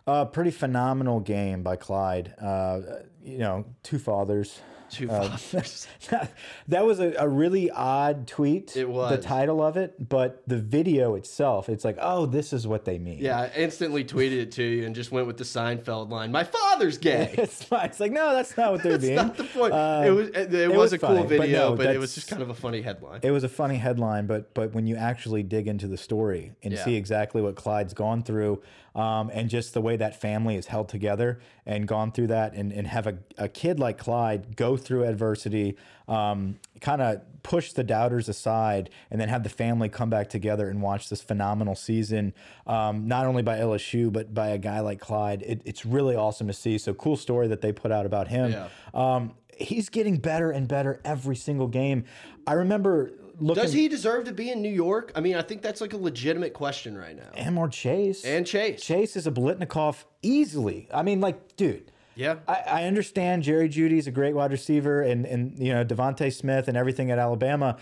uh, pretty phenomenal game by Clyde. Uh, you know, two fathers. Two fathers. [LAUGHS] that was a, a really odd tweet. It was the title of it, but the video itself, it's like, oh, this is what they mean. Yeah, I instantly tweeted it to you and just went with the Seinfeld line. My father's gay. [LAUGHS] It's. It's like, no, that's not what [LAUGHS] they're being. not the point. Uh, it was it, it was was a cool funny, but video, no, but, it was just kind of a funny headline. It was a funny headline, but but when you actually dig into the story and Yeah. see exactly what Clyde's gone through, um, and just the way that family is held together and gone through that, and, and have a, a kid like Clyde go through adversity, um, kind of push the doubters aside, and then have the family come back together and watch this phenomenal season, um, not only by LSU but by a guy like Clyde. It, it's really awesome to see. So cool story that they put out about him. Yeah. Um, he's getting better and better every single game. I remember looking. Does he deserve to be in New York? I mean, I think that's like a legitimate question right now. and more Chase? And Chase. Chase is a Biletnikoff easily. I mean, like, dude. Yeah. I, I understand Jerry Jeudy's a great wide receiver, and and you know DeVonta Smith and everything at Alabama,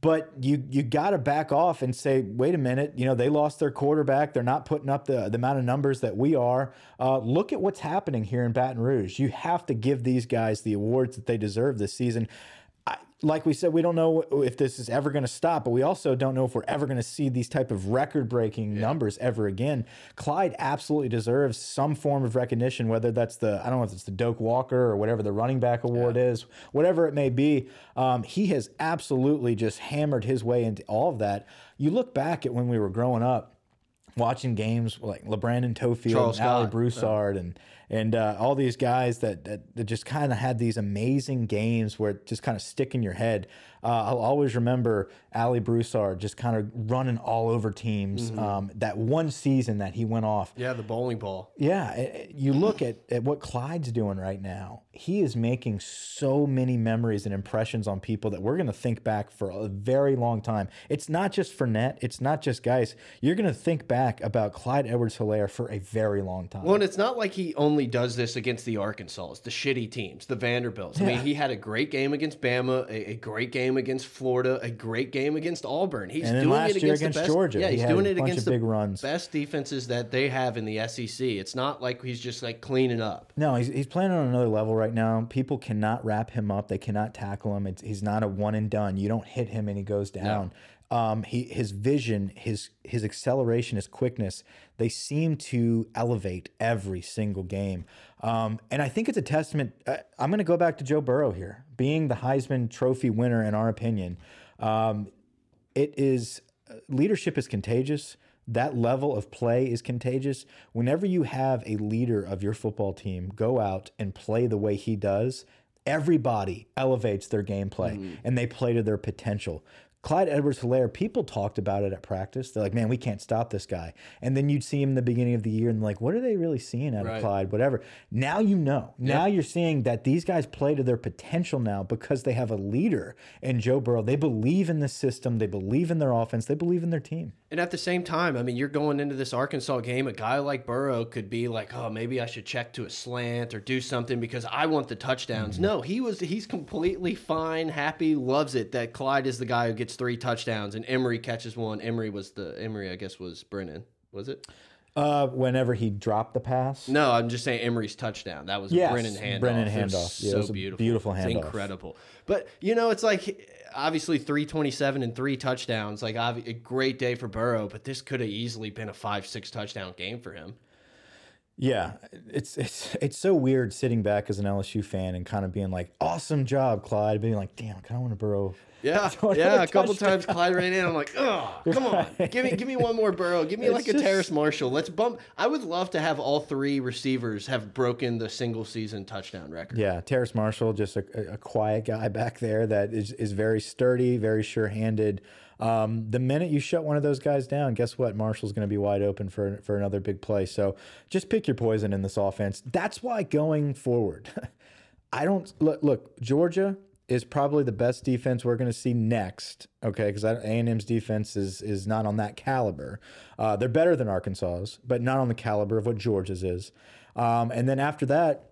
but you you got to back off and say, wait a minute, you know they lost their quarterback. They're not putting up the the amount of numbers that we are. Uh, look at what's happening here in Baton Rouge. You have to give these guys the awards that they deserve this season. Like we said, we don't know if this is ever going to stop, but we also don't know if we're ever going to see these type of record-breaking numbers ever again. Clyde absolutely deserves some form of recognition, whether that's the I don't know if it's the Doak Walker or whatever the running back award is, whatever it may be. Um, he has absolutely just hammered his way into all of that. You look back at when we were growing up watching games like LaBrandon Toefield Charles and Scott. Broussard and and uh, all these guys that that, that just kind of had these amazing games where it just kind of stick in your head. Uh, I'll always remember Alley Broussard just kind of running all over teams. Mm-hmm. Um, that one season that he went off. Yeah, the bowling ball. Yeah, eh, eh, you look at, at what Clyde's doing right now. he is making so many memories and impressions on people that we're going to think back for a very long time. It's not just Fournette, it's not just guys. You're going to think back about Clyde Edwards Helaire for a very long time. Well, and it's not like he only does this against the Arkansas, the shitty teams, the Vanderbilts. I mean, he had a great game against Bama, a, a great game against Florida, a great game against Auburn. He's doing it against, against the best, Georgia, Yeah, he's had doing it against the big runs. best defenses that they have in the SEC. It's not like he's just like cleaning up. No, he's, he's playing on another level right now. People cannot wrap him up. They cannot tackle him. It's, he's not a one and done. You don't hit him and he goes down. Um, he his vision, his his acceleration, his quickness, they seem to elevate every single game. Um, and I think it's a testament. Uh, I'm going to go back to Joe Burrow here, being the Heisman Trophy winner in our opinion. Um, it is leadership is contagious. That level of play is contagious. Whenever you have a leader of your football team go out and play the way he does, everybody elevates their gameplay and they play to their potential. Clyde Edwards Helaire, people talked about it at practice. They're like, man, we can't stop this guy. And then you'd see him in the beginning of the year and like, what are they really seeing out Right. of Clyde? Whatever. Now you know. Now you're seeing that these guys play to their potential now because they have a leader in Joe Burrow. They believe in the system, they believe in their offense, they believe in their team. And at the same time, I mean, you're going into this Arkansas game. A guy like Burrow could be like, "Oh, maybe I should check to a slant or do something because I want the touchdowns." Mm-hmm. No, he was he's completely fine, happy, loves it that Clyde is the guy who gets three touchdowns and Emery catches one. Emery was the Emery, I guess, was Brennan. Was it? Uh, whenever he dropped the pass, No, I'm just saying Emery's touchdown. That was Yes, Brennan handoff. Brennan It handoff. Yeah, it so a beautiful. beautiful It's handoff. incredible. But you know, it's like obviously 327 and three touchdowns. Like a great day for Burrow, but this could have easily been a five, six touchdown game for him. Yeah, it's it's it's so weird sitting back as an LSU fan and kind of being like, "Awesome job, Clyde," being like, "Damn, I kind of want to Burrow." [LAUGHS] Yeah, [LAUGHS] yeah. A couple times Clyde ran in. I'm like, oh, [LAUGHS] come on, give me, give me one more Burrow. Give me It's like a just- Terrace Marshall. Let's bump. I would love to have all three receivers have broken the single season touchdown record. Yeah, Terrace Marshall, just a, a- a quiet guy back there that is is very sturdy, very sure-handed. Um, the minute you shut one of those guys down, guess what? Marshall's going to be wide open for for another big play. So just pick your poison in this offense. That's why going forward, [LAUGHS] I don't look. Look, Georgia is probably the best defense we're going to see next. Okay, because A and M's defense is is not on that caliber. Uh, they're better than Arkansas's, but not on the caliber of what Georgia's is. Um, and then after that,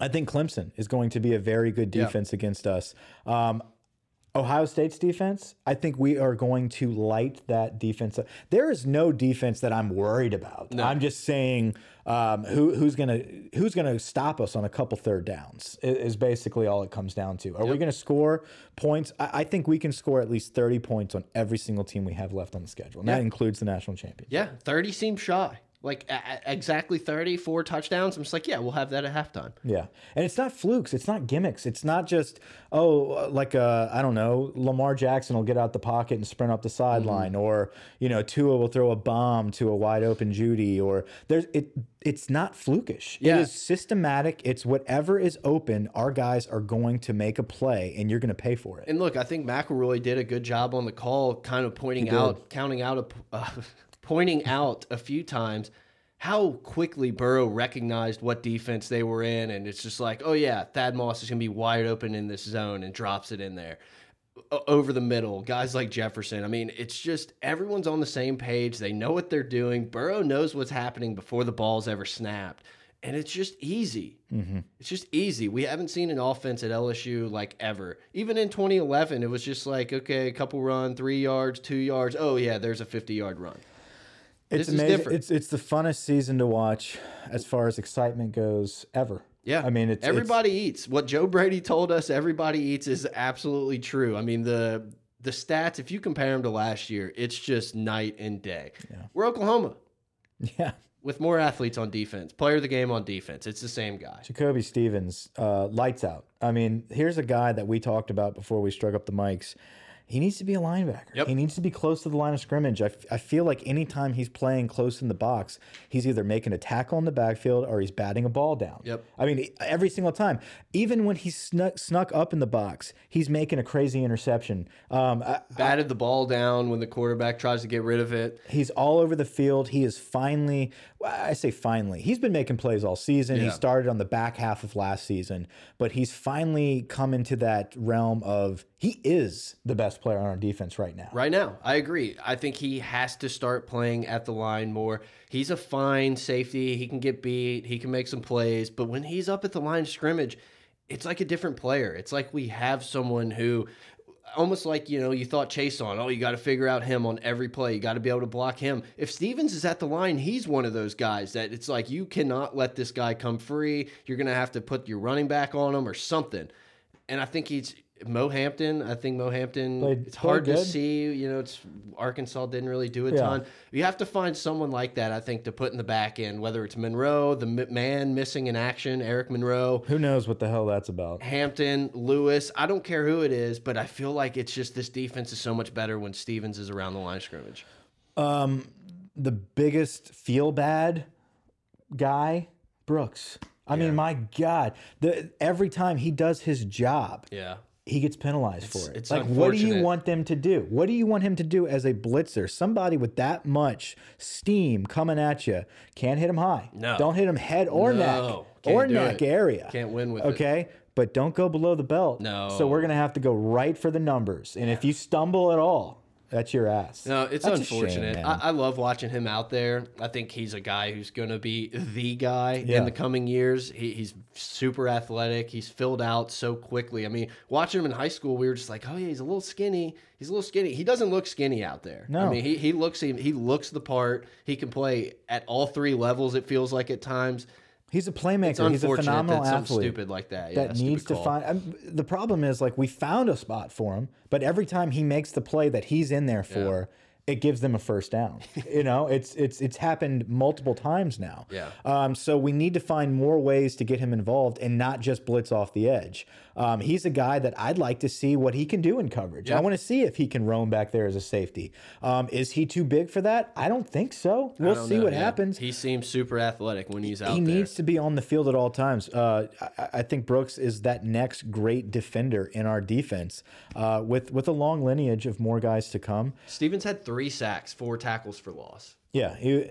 I think Clemson is going to be a very good defense against us. Um, Ohio State's defense, I think we are going to light that defense. up. There is no defense that I'm worried about. I'm just saying um, who, who's gonna who's gonna stop us on a couple third downs is basically all it comes down to. Are we gonna score points? I, I think we can score at least 30 points on every single team we have left on the schedule, and that includes the national champion. Yeah, 30 seems shy. Like a- exactly 30, four touchdowns. I'm just like, yeah, we'll have that at halftime. Yeah, and it's not flukes. It's not gimmicks. It's not just oh, like uh, I don't know, Lamar Jackson will get out the pocket and sprint up the sideline, or you know, Tua will throw a bomb to a wide open Jeudy, or there's it. It's not flukish. Yeah. It is systematic. It's whatever is open. Our guys are going to make a play, and you're going to pay for it. And look, I think McElroy did a good job on the call, kind of pointing out, counting out, a, [LAUGHS] uh, pointing out a few times how quickly Burrow recognized what defense they were in, and it's just like, oh yeah, Thad Moss is going to be wide open in this zone, and drops it in there O- over the middle. Guys like Jefferson. I mean, it's just everyone's on the same page. They know what they're doing. Burrow knows what's happening before the ball's ever snapped. And it's just easy. Mm-hmm. It's just easy. We haven't seen an offense at LSU like ever. Even in 2011, it was just like, okay, a couple run, three yards, two yards. Oh, yeah, there's a 50 yard run. It's This is amazing. different. It's it's the funnest season to watch as far as excitement goes ever. Yeah. I mean, it's it's- everybody eats. What Joe Brady told us everybody eats is absolutely true. I mean, the the stats, if you compare them to last year, it's just night and day. Yeah. We're Oklahoma [LAUGHS] yeah. with more athletes on defense, player of the game on defense. It's the same guy. Jacoby Stevens, uh, lights out. I mean, here's a guy that we talked about before we struck up the mics. He needs to be a linebacker. Yep. He needs to be close to the line of scrimmage. I, I feel like anytime he's playing close in the box, he's either making a tackle in the backfield or he's batting a ball down. Yep. I mean, every single time. Even when he's snuck, snuck up in the box, he's making a crazy interception. Um, I, Batted the ball down when the quarterback tries to get rid of it. He's all over the field. He is finally, I say finally, he's been making plays all season. He started on the back half of last season, but he's finally come into that realm of he is the best player on our defense right now. Right now, I agree. I think he has to start playing at the line more. He's a fine safety. He can get beat. He can make some plays. But when he's up at the line scrimmage, it's like a different player. It's like we have someone who, almost like you know, you thought Chase on. Oh, you got to figure out him on every play. You got to be able to block him. If Stevens is at the line, he's one of those guys that it's like you cannot let this guy come free. You're gonna have to put your running back on him or something. And I think he's Mo Hampton. I think Mo Hampton. Played- it's hard to see. You know, it's Arkansas didn't really do a Yeah. ton. You have to find someone like that. I think to put in the back end, whether it's Monroe, the man missing in action, Eric Monroe. Who knows what the hell that's about? Hampton, Lewis, I don't care who it is, but I feel like it's just this defense is so much better when Stevens is around the line of scrimmage. Um, the biggest feel bad guy, Brooks. I mean, my God, the every time he does his job, Yeah. He gets penalized for it. it's like, what do you want them to do? What do you want him to do as a blitzer? Somebody with that much steam coming at you can't hit him high. No. don't hit him head or No, neck can't or neck it. area. Can't win with it. okay. But don't go below the belt. No. So we're gonna have to go right for the numbers. And if you stumble at all, that's your ass. No, it's That's a shame, unfortunate. I, I love watching him out there. I think he's a guy who's going to be the guy Yeah. in the coming years. He, he's super athletic. He's filled out so quickly. I mean, watching him in high school, we were just like, oh yeah, he's a little skinny. He's a little skinny. He doesn't look skinny out there. No. I mean, he, he looks he, he looks the part. He can play at all three levels. It feels like at times. He's a playmaker. He's a phenomenal that athlete. stupid like that. Yeah, that needs to call. find. um, the problem is like we found a spot for him, but every time he makes the play that he's in there for, it gives them a first down. [LAUGHS] you know, it's it's it's happened multiple times now. Yeah. Um, so we need to find more ways to get him involved and not just blitz off the edge. Um, he's a guy that I'd like to see what he can do in coverage. I want to see if he can roam back there as a safety. Um, is he too big for that? I don't think so. We'll see know, what yeah. happens He seems super athletic when he's out there. he there. needs to be on the field at all times. Uh, I, I think Brooks is that next great defender in our defense, uh, with with a long lineage of more guys to come. Stevens had three sacks, four tackles for loss. Yeah, he,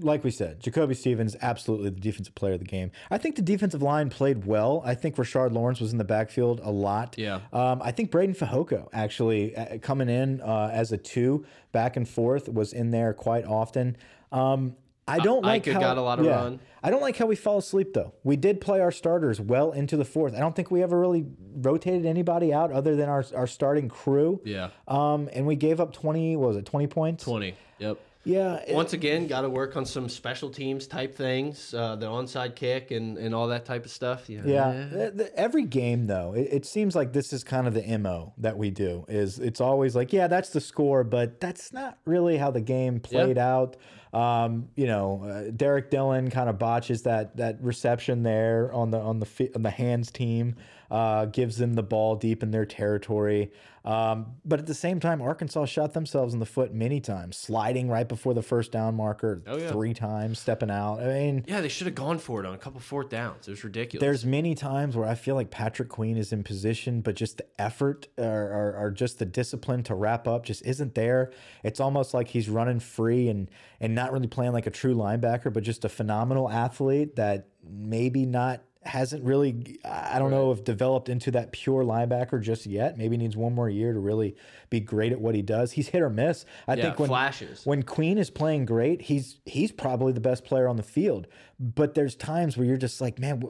like we said, Jacoby Stevens absolutely the defensive player of the game. I think the defensive line played well. I think Rashard Lawrence was in the backfield a lot. Yeah. Um, I think Breiden Fehoko actually uh, coming in uh, as a two back and forth was in there quite often. Um, I don't like Ika how got a lot of yeah. run. I don't like how we fell asleep though. We did play our starters well into the fourth. I don't think we ever really rotated anybody out other than our our starting crew. Yeah. Um, and we gave up twenty. What was it? Twenty points. 20. Yep. Yeah. it- Once again, got to work on some special teams type things, uh, the onside kick and, and all that type of stuff. Yeah. Yeah, the- the- every game though, it, it seems like this is kind of the mo that we do. Is it's always like, yeah, that's the score, but that's not really how the game played out. Um, you know, uh, Derrick Dillon kind of botches that that reception there on the on the on the hands team, uh, gives them the ball deep in their territory. Um, but at the same time, Arkansas shot themselves in the foot many times, sliding right before the first down marker Oh, yeah. three times, stepping out. I mean, Yeah, they should have gone for it on a couple fourth downs. It was ridiculous. there's many times where I feel like Patrick Queen is in position, but just the effort or, or, or just the discipline to wrap up just isn't there. It's almost like he's running free and and not really playing like a true linebacker, but just a phenomenal athlete that maybe not hasn't really I don't know if developed into that pure linebacker just yet. Maybe needs one more year to really be great at what he does. He's hit or miss. I yeah, think when flashes. when Queen is playing great, he's he's probably the best player on the field. But there's times where you're just like, man,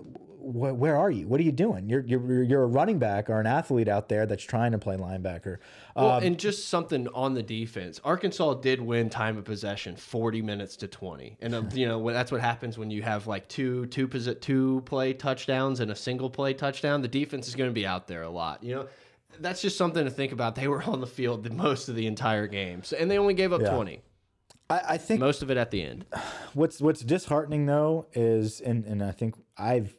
wh wh where are you? What are you doing? You're you're you're a running back or an athlete out there that's trying to play linebacker. Well, Um, and just something on the defense. Arkansas did win time of possession, forty minutes to twenty, and uh, [LAUGHS] you know that's what happens when you have like two two two play touchdowns and a single play touchdown. The defense is going to be out there a lot. You know, that's just something to think about. They were on the field the most of the entire game, so, and they only gave up Yeah. twenty. I, I think Most of it at the end. [SIGHS] what's what's disheartening though is and and I think I've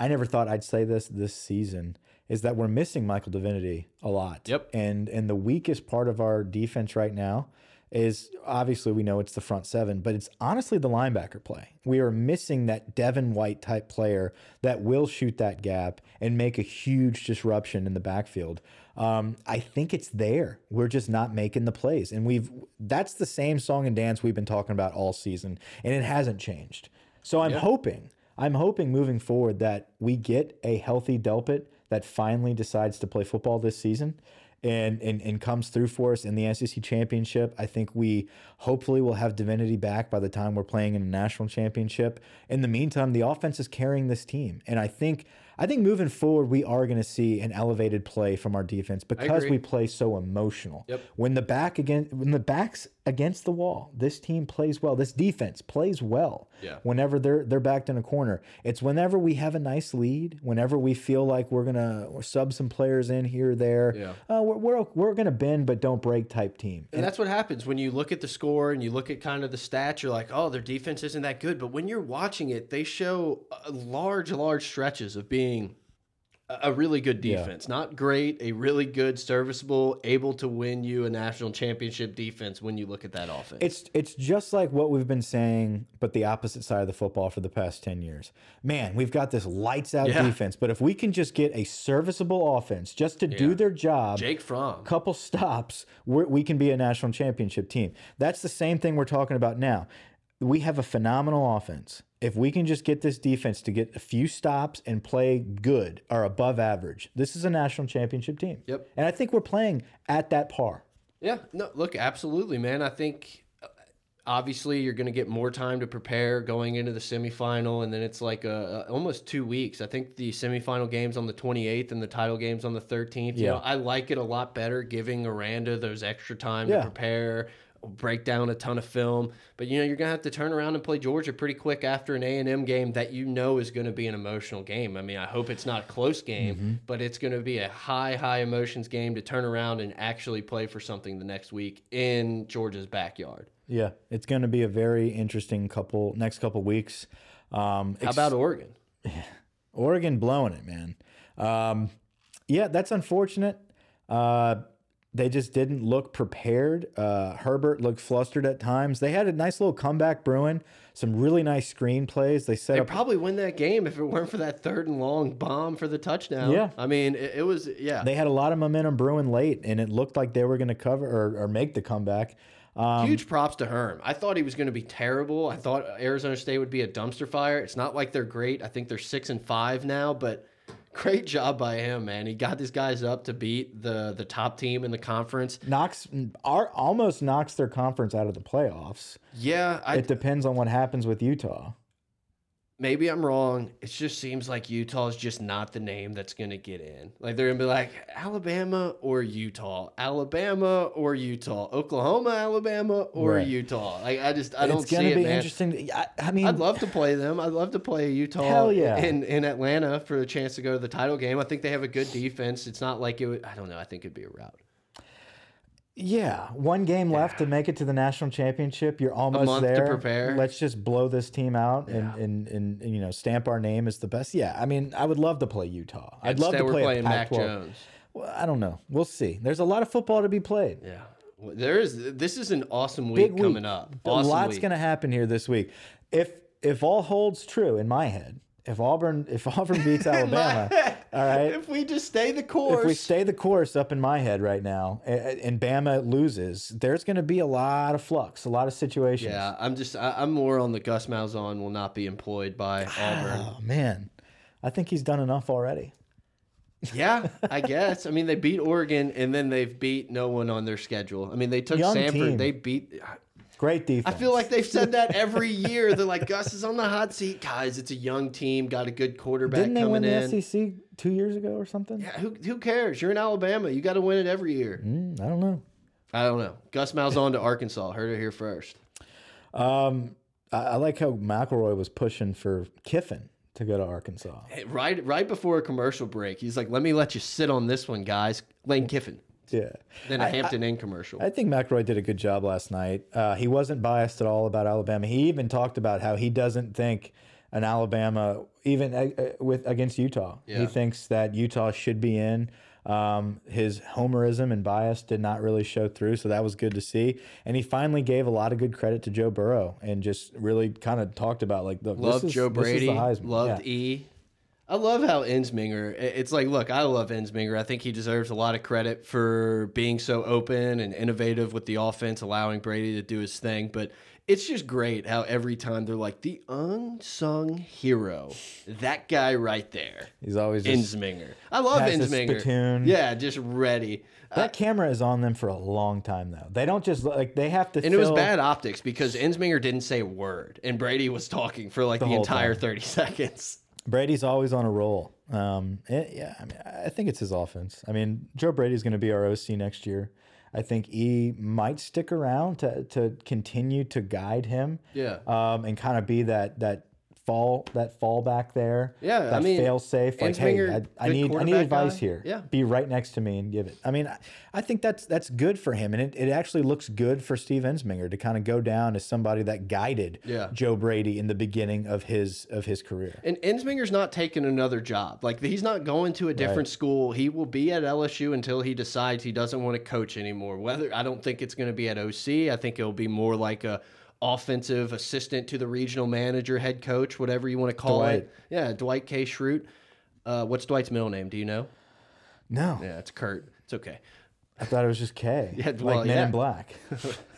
I never thought I'd say this this season is that we're missing Michael Divinity a lot. Yep. And and the weakest part of our defense right now is obviously we know it's the front seven, but it's honestly the linebacker play. We are missing that Devin White type player that will shoot that gap and make a huge disruption in the backfield. Um, I think it's there. We're just not making the plays, and we've that's the same song and dance we've been talking about all season, and it hasn't changed. So I'm hoping, I'm hoping moving forward that we get a healthy Delpit that finally decides to play football this season and, and and comes through for us in the SEC championship. I think we hopefully will have Divinity back by the time we're playing in a national championship. In the meantime, the offense is carrying this team, and I think I think moving forward we are going to see an elevated play from our defense because we play so emotional. Yep. When the back again when the backs against the wall, this team plays well. This defense plays well. Yeah. Whenever they're they're backed in a corner, it's whenever we have a nice lead, whenever we feel like we're gonna sub some players in here or there. Yeah. Uh, we're we're, we're gonna bend but don't break type team. And that's what happens when you look at the score and you look at kind of the stats. You're like, oh, their defense isn't that good. But when you're watching it, they show large, large stretches of being a a really good Yeah. defense. Not great, a really good, serviceable, able to win you a national championship defense when you look at that offense. It's it's just like what we've been saying, but the opposite side of the football for the past ten years. Man, we've got this lights out Yeah. defense, but if we can just get a serviceable offense just to do their job, Jake Fromm. couple stops, we're, we can be a national championship team. That's the same thing we're talking about now. We have a phenomenal offense. If we can just get this defense to get a few stops and play good or above average, this is a national championship team. Yep. And I think we're playing at that par. Yeah, no, look, absolutely, man. I think uh, obviously you're going to get more time to prepare going into the semifinal, and then it's like uh almost two weeks. I think the semifinal games on the 28th and the title games on the 13th. You Yeah. know, I like it a lot better giving Aranda those extra time Yeah. to prepare. Break down a ton of film, but you know you're gonna have to turn around and play Georgia pretty quick after an A and M game that you know is going to be an emotional game. I mean, I hope it's not a close game, Mm-hmm. but it's going to be a high, high emotions game to turn around and actually play for something the next week in Georgia's backyard. Yeah, it's going to be a very interesting couple next couple weeks. Um, How about Oregon? [LAUGHS] Oregon blowing it, man. Um, yeah, that's unfortunate. Uh, they just didn't look prepared. Uh, Herbert looked flustered at times. They had a nice little comeback brewing, some really nice screen plays. They set They probably win that game if it weren't for that third and long bomb for the touchdown. Yeah. I mean, it, it was yeah. They had a lot of momentum brewing late, and it looked like they were going to cover or, or make the comeback. Um, Huge props to Herm. I thought he was going to be terrible. I thought Arizona State would be a dumpster fire. It's not like they're great. I think they're six and five now, but great job by him, man. He got these guys up to beat the the top team in the conference. knocks are almost knocks their conference out of the playoffs. Yeah, I, It depends on what happens with Utah. Maybe I'm wrong. It just seems like Utah is just not the name that's going to get in. Like they're going to be like Alabama or Utah, Alabama or Utah, Oklahoma, Alabama or Right. Utah. Like I just I don't it's see going to it, be man. interesting. I, I mean, I'd love to play them. I'd love to play Utah Hell yeah. in, in Atlanta for a chance to go to the title game. I think they have a good defense. It's not like it would, I don't know. I think it'd be a rout. Yeah, one game left to make it to the national championship. You're almost month to there. prepare. Let's just blow this team out and, Yeah. and, and and you know stamp our name as the best. Yeah, I mean, I would love to play Utah. I'd love Instead, to we're play a playing Mac Jones. Well, I don't know. We'll see. There's a lot of football to be played. Yeah. There is. This is an awesome week Big coming week. up. A lot's going to happen here this week. If if all holds true in my head, if Auburn if Auburn beats [LAUGHS] Alabama, all right. If we just stay the course. If we stay the course up in my head right now, and Bama loses, there's going to be a lot of flux, a lot of situations. yeah, I'm just. I, I'm more on the Gus Malzahn will not be employed by Auburn. Oh man, I think he's done enough already. yeah, I [LAUGHS] guess. I mean, they beat Oregon and then they've beat no one on their schedule. I mean, they took Young Sanford. team. They beat. Great defense. I feel like they've said that every year. They're like, Gus is on the hot seat. Guys, it's a young team, got a good quarterback didn't they win coming the. SEC two years ago or something? Yeah, who, who cares? You're in Alabama. You got to win it every year. Mm, I don't know. I don't know. Gus Malzahn to Arkansas. Heard it here first. Um, I, I like how McElroy was pushing for Kiffin to go to Arkansas. Hey, Right, right before a commercial break, he's like, "Let me let you sit on this one, guys." Lane Kiffin. Yeah. Then a Hampton Inn commercial. I think McElroy did a good job last night. Uh, he wasn't biased at all about Alabama. He even talked about how he doesn't think an Alabama, even uh, uh, with against Utah. Yeah. He thinks that Utah should be in. Um, his homerism and bias did not really show through, so that was good to see. And he finally gave a lot of good credit to Joe Burrow and just really kind of talked about like, look, Loved this is, Joe Brady. the. Loved Yeah. E. I love how Ensminger. It's like, look, I love Ensminger. I think he deserves a lot of credit for being so open and innovative with the offense, allowing Brady to do his thing. But it's just great how every time they're like the unsung hero, that guy right there, He's always just, Ensminger. I love has Ensminger. spittoon. Yeah, just ready. Uh, that camera is on them for a long time though. They don't just like they have to. And it was bad optics because Ensminger didn't say a word, and Brady was talking for like the, whole entire time. 30 [LAUGHS] seconds. Brady's always on a roll. Um, it- yeah, I mean, I think it's his offense. I mean, Joe Brady's going to be our OC next year. I think E might stick around to to continue to guide him. Yeah. Um, and kind of be that that fall that fallback there. Yeah, I That mean, fail safe. Like, hey, I, I need I need advice guy. here. Yeah. Be right next to me and give it. I mean, I, I think that's that's good for him, and it, it actually looks good for Steve Ensminger to kind of go down as somebody that guided Yeah. Joe Brady in the beginning of his of his career. And Ensminger's not taking another job. Like he's not going to a different school. He will be at LSU until he decides he doesn't want to coach anymore. Whether I don't think it's going to be at OC. I think it'll be more like a offensive assistant to the regional manager, head coach, whatever you want to call Dwight. it. Yeah, Dwight K. Schrute. Uh, what's Dwight's middle name? Do you know? No, Yeah, it's Kurt. It's okay. I thought it was just K. Yeah, like well, Men yeah. in Black. [LAUGHS]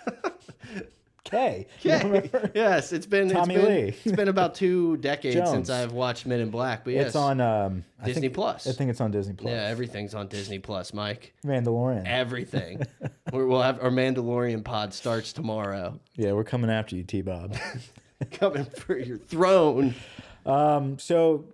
K. Yeah. yes, it's been Tommy it's been, Lee. it's been about two [LAUGHS] decades Jones. since I've watched Men in Black. But yes, It's on um, I Disney think, Plus. I think it's on Disney Plus. yeah, everything's on Disney Plus, Mike. Mandalorian. everything. [LAUGHS] We're, we'll have our Mandalorian pod starts tomorrow. yeah, we're coming after you, T Bob. [LAUGHS] Coming for your throne. um, so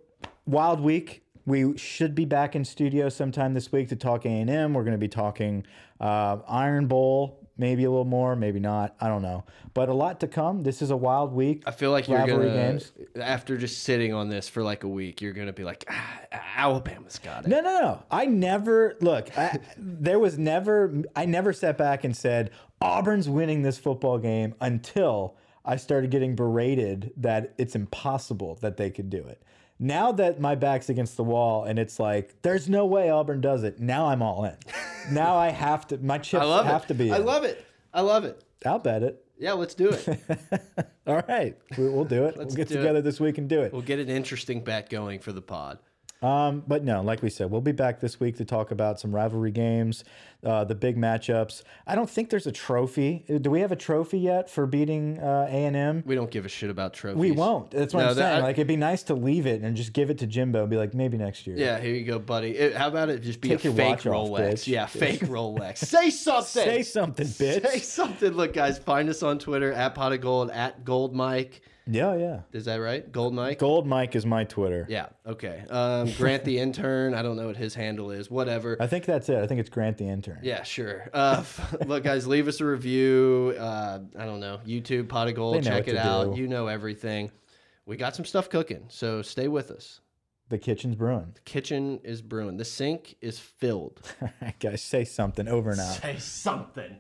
Wild Week. We should be back in studio sometime this week to talk A and M. We're going to be talking uh, Iron Bowl, maybe a little more, maybe not. I don't know, but a lot to come. This is a wild week. I feel like you're gonna games. after just sitting on this for like a week, you're gonna be like, ah, Alabama's got it. No, no, no. I never look. I, [LAUGHS] there was never. I never sat back and said Auburn's winning this football game until I started getting berated that it's impossible that they could do it. Now that my back's against the wall and it's like there's no way Auburn does it. Now I'm all in. [LAUGHS] now I have to. My chips I love have it. to be. I in. love it. I love it. I'll bet it. Yeah, let's do it. [LAUGHS] All right, we, we'll do it. [LAUGHS] we'll get do it. together this week and do it. we'll get an interesting bet going for the pod. Um, but no, like we said, we'll be back this week to talk about some rivalry games, uh, the big matchups. I don't think there's a trophy. Do we have a trophy yet for beating uh, A and M? We don't give a shit about trophies. We won't. That's what No, I'm that- saying. I- like it'd be nice to leave it and just give it to Jimbo and be like, maybe next year. Yeah, here you go, buddy. It- how about it just be Take a fake watch off, Rolex? yeah, fake [LAUGHS] Rolex. Say something. Say something, bitch. Say something. Look, guys, find us on Twitter at pot of gold at gold mike. Yeah, yeah. Is that right? Gold mike. Gold Mike is my Twitter. Yeah. Okay. Um, Grant the intern. I don't know what his handle is. Whatever. I think that's it. I think it's Grant the intern. Yeah, sure. Uh, [LAUGHS] look, guys, leave us a review. Uh, I don't know. YouTube, Pot of Gold. Check it out. do. You know everything. We got some stuff cooking, so stay with us. The kitchen's brewing. The kitchen is brewing. The sink is filled. All right, [LAUGHS] guys, say something over and out. Say something.